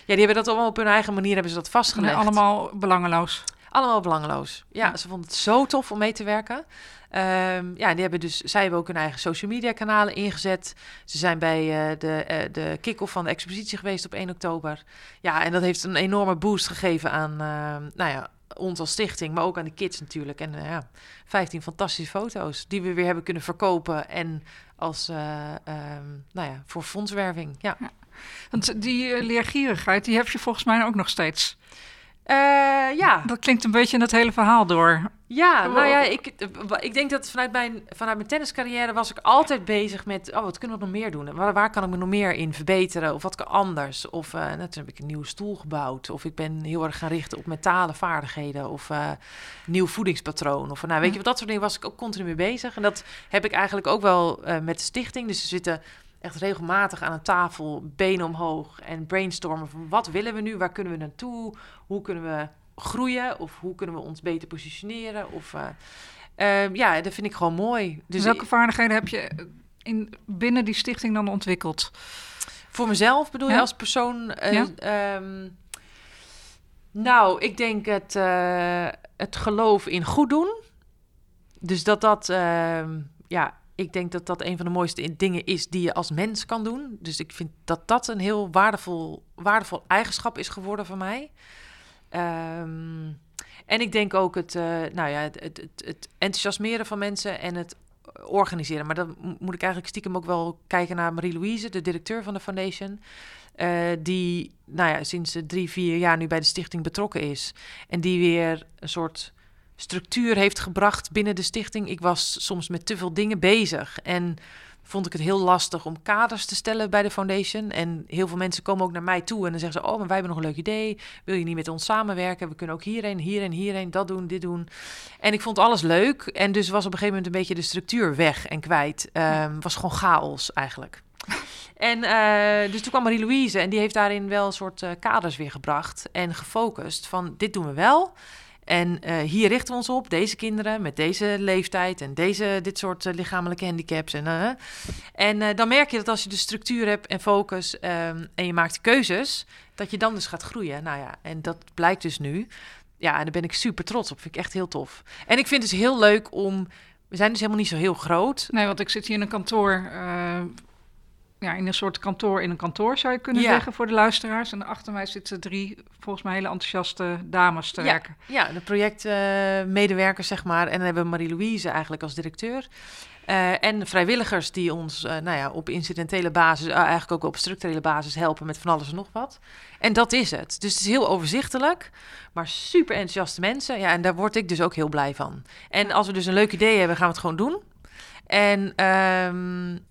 Ja, die hebben dat allemaal op hun eigen manier hebben ze dat vastgelegd. Nee, allemaal belangeloos. Allemaal belangeloos. Ja, Ja. ze vonden het zo tof om mee te werken. Ehm, ja, die hebben dus, zij hebben ook hun eigen social media kanalen ingezet. Ze zijn bij eh, de, eh, de kick-off van de expositie geweest op 1 oktober. Ja, en dat heeft een enorme boost gegeven aan, ehm, nou ja, ons als stichting, maar ook aan de kids natuurlijk. En eh, ja, 15 fantastische foto's die we weer hebben kunnen verkopen en als, eh, ehm, nou ja, voor fondswerving. Ja. Want die leergierigheid, die heb je volgens mij ook nog steeds. Eh, ja. Dat klinkt een beetje in het hele verhaal door. Ja, nou ja, ik, ik denk dat vanuit mijn, vanuit mijn tenniscarrière was ik altijd bezig met... oh, wat kunnen we nog meer doen? En Waar, waar kan ik me nog meer in verbeteren? Of wat kan anders? Of eh, net heb ik een nieuwe stoel gebouwd. Of ik ben heel erg gaan richten op mentale vaardigheden. Of eh, nieuw voedingspatroon. Of nou, weet je wat, dat soort dingen was ik ook continu mee bezig. En dat heb ik eigenlijk ook wel eh, met de stichting. Dus ze zitten echt regelmatig aan een tafel, benen omhoog... en brainstormen van wat willen we nu? Waar kunnen we naartoe? Hoe kunnen we groeien? Of hoe kunnen we ons beter positioneren? Of, eh, eh, ja, dat vind ik gewoon mooi. Dus Welke ik- vaardigheden heb je in, binnen die stichting dan ontwikkeld? voor mezelf bedoel je als persoon? eh, Ja. ehm, nou, ik denk het, eh, het geloof in goed doen. Dus dat dat, ehm, ja, ik denk dat dat een van de mooiste in- dingen is die je als mens kan doen. Dus ik vind dat dat een heel waardevol, waardevol eigenschap is geworden van mij. Ehm, en ik denk ook het, eh, nou ja, het, het, het, enthousiasmeren van mensen en het organiseren. Maar dan mo- moet ik eigenlijk stiekem ook wel kijken naar Marie-Louise, de directeur van de foundation. eh, die nou ja, sinds drie, vier jaar nu bij de stichting betrokken is. En die weer een soort structuur heeft gebracht binnen de stichting. Ik was soms met te veel dingen bezig. En vond ik het heel lastig om kaders te stellen bij de foundation. En heel veel mensen komen ook naar mij toe en dan zeggen ze... oh, maar wij hebben nog een leuk idee. Wil je niet met ons samenwerken? We kunnen ook hierheen, hierheen, hierheen, dat doen, dit doen. En ik vond alles leuk. En dus was op een gegeven moment een beetje de structuur weg en kwijt. Ehm was gewoon chaos eigenlijk. En eh, dus toen kwam Marie-Louise en die heeft daarin wel een soort eh, kaders weer gebracht en gefocust van dit doen we wel. En eh, hier richten we ons op, deze kinderen met deze leeftijd en deze, dit soort eh, lichamelijke handicaps. En, eh, en dan merk je dat als je de structuur hebt en focus ehm, en je maakt keuzes, dat je dan dus gaat groeien. Nou ja, en dat blijkt dus nu. Ja, en daar ben ik super trots op. Vind ik echt heel tof. En ik vind het dus heel leuk om. We zijn dus helemaal niet zo heel groot. Nee, want ik zit hier in een kantoor. Eh, ja, in een soort kantoor in een kantoor zou je kunnen Ja. zeggen voor de luisteraars. En achter mij zitten drie, volgens mij hele enthousiaste dames te Ja. werken. Ja, de projectmedewerkers, zeg maar. En dan hebben we Marie-Louise eigenlijk als directeur. Eh, en vrijwilligers die ons uh, nou ja, op incidentele basis, uh, eigenlijk ook op structurele basis helpen met van alles en nog wat. En dat is het. Dus het is heel overzichtelijk, maar super enthousiaste mensen. Ja, en daar word ik dus ook heel blij van. En als we dus een leuk idee hebben, gaan we het gewoon doen. En um,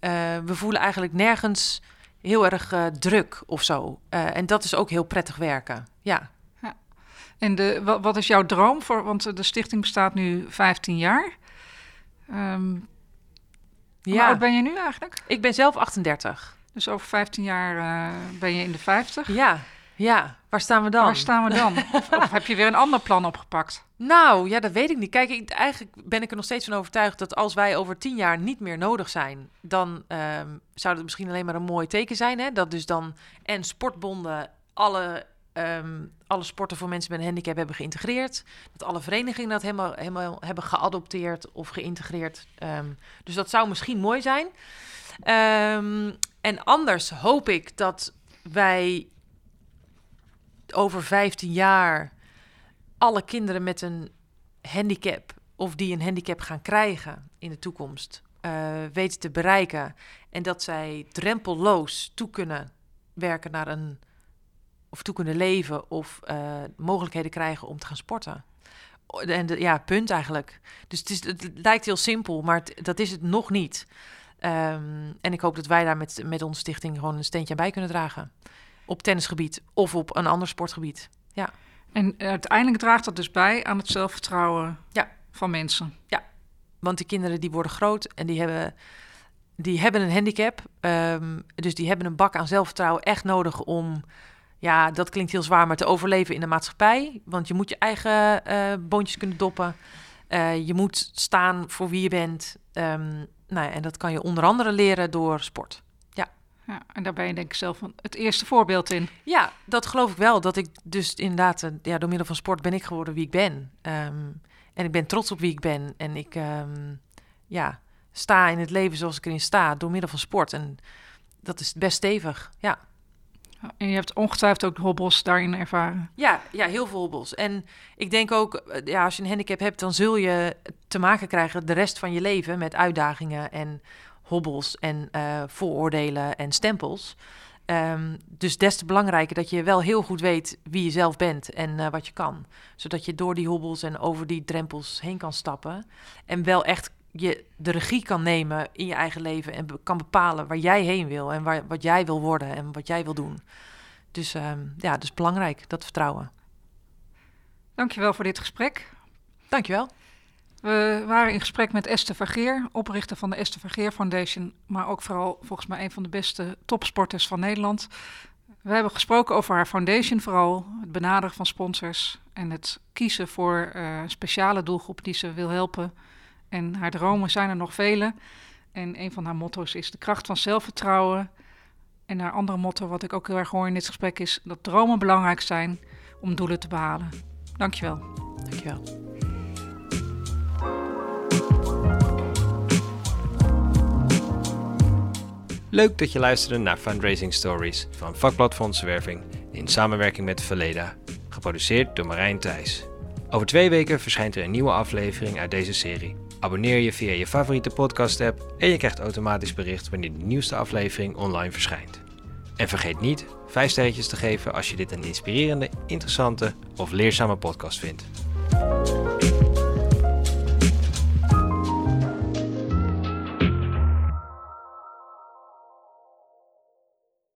we voelen eigenlijk nergens heel erg druk of zo. en dat is ook heel prettig werken. Ja. ja. En de, wat, wat, is jouw droom voor? Want de stichting bestaat nu 15 jaar. Um, ja. Hoe oud ben je nu eigenlijk? Ik ben zelf 38. Dus over 15 jaar ben je in de 50? Ja, ja. Waar staan we dan? Waar staan we dan? of, of, heb je weer een ander plan opgepakt? Nou, ja, dat weet ik niet. Kijk, ik, eigenlijk ben ik er nog steeds van overtuigd dat als wij over tien jaar niet meer nodig zijn, dan um, zou dat misschien alleen maar een mooi teken zijn. Hè? Dat dus dan en sportbonden alle um, alle sporten voor mensen met een handicap hebben geïntegreerd. Dat alle verenigingen dat helemaal, helemaal hebben geadopteerd of geïntegreerd. Um, dus dat zou misschien mooi zijn. Um, en anders hoop ik dat wij over 15 jaar alle kinderen met een handicap of die een handicap gaan krijgen in de toekomst uh, weten te bereiken. En dat zij drempelloos toe kunnen werken naar een of toe kunnen leven of uh, mogelijkheden krijgen om te gaan sporten. En ja, punt eigenlijk. Dus het, is, het lijkt heel simpel, maar dat is het nog niet. Um, en ik hoop dat wij daar met, met onze stichting gewoon een steentje bij kunnen dragen. Op tennisgebied of op een ander sportgebied. Ja. En uiteindelijk draagt dat dus bij aan het zelfvertrouwen ja. van mensen. Ja, want die kinderen die worden groot en die hebben, die hebben een handicap. Um, dus die hebben een bak aan zelfvertrouwen echt nodig om ja, dat klinkt heel zwaar, maar te overleven in de maatschappij. Want je moet je eigen uh, boontjes kunnen doppen. Uh, je moet staan voor wie je bent. Um, nou ja, en dat kan je onder andere leren door sport. Ja. En daar ben je denk ik zelf het eerste voorbeeld in. Ja, dat geloof ik wel. Dat ik dus inderdaad, eh, ja, door middel van sport ben ik geworden wie ik ben. Um, en ik ben trots op wie ik ben. En ik um, ja, sta in het leven zoals ik erin sta, door middel van sport. En dat is best stevig, ja. En je hebt ongetwijfeld ook hobbels daarin ervaren. Ja, ja, heel veel hobbels. En ik denk ook, eh, ja, als je een handicap hebt, dan zul je te maken krijgen de rest van je leven met uitdagingen en hobbels en uh, vooroordelen en stempels. Um, dus des te belangrijker dat je wel heel goed weet wie je zelf bent en uh, wat je kan. Zodat je door die hobbels en over die drempels heen kan stappen. En wel echt je de regie kan nemen in je eigen leven en kan bepalen waar jij heen wil en waar, wat jij wil worden en wat jij wil doen. Dus um, ja, dus belangrijk, dat vertrouwen. Dankjewel voor dit gesprek. Dankjewel. We waren in gesprek met Esther Vergeer, oprichter van de Esther Vergeer Foundation, maar ook vooral volgens mij een van de beste topsporters van Nederland. We hebben gesproken over haar foundation vooral, het benaderen van sponsors en het kiezen voor uh, speciale doelgroep die ze wil helpen en haar dromen zijn er nog vele. En een van haar motto's is de kracht van zelfvertrouwen. En haar andere motto, wat ik ook heel erg hoor in dit gesprek, is dat dromen belangrijk zijn om doelen te behalen. Dankjewel. Dankjewel. Leuk dat je luisterde naar Fundraising Stories van Vakblad Fondsenwerving in samenwerking met Verleda, geproduceerd door Marijn Thijs. Over twee weken verschijnt er een nieuwe aflevering uit deze serie. Abonneer je via je favoriete podcast-app en je krijgt automatisch bericht wanneer de nieuwste aflevering online verschijnt. En vergeet niet 5 sterretjes te geven als je dit een inspirerende, interessante of leerzame podcast vindt.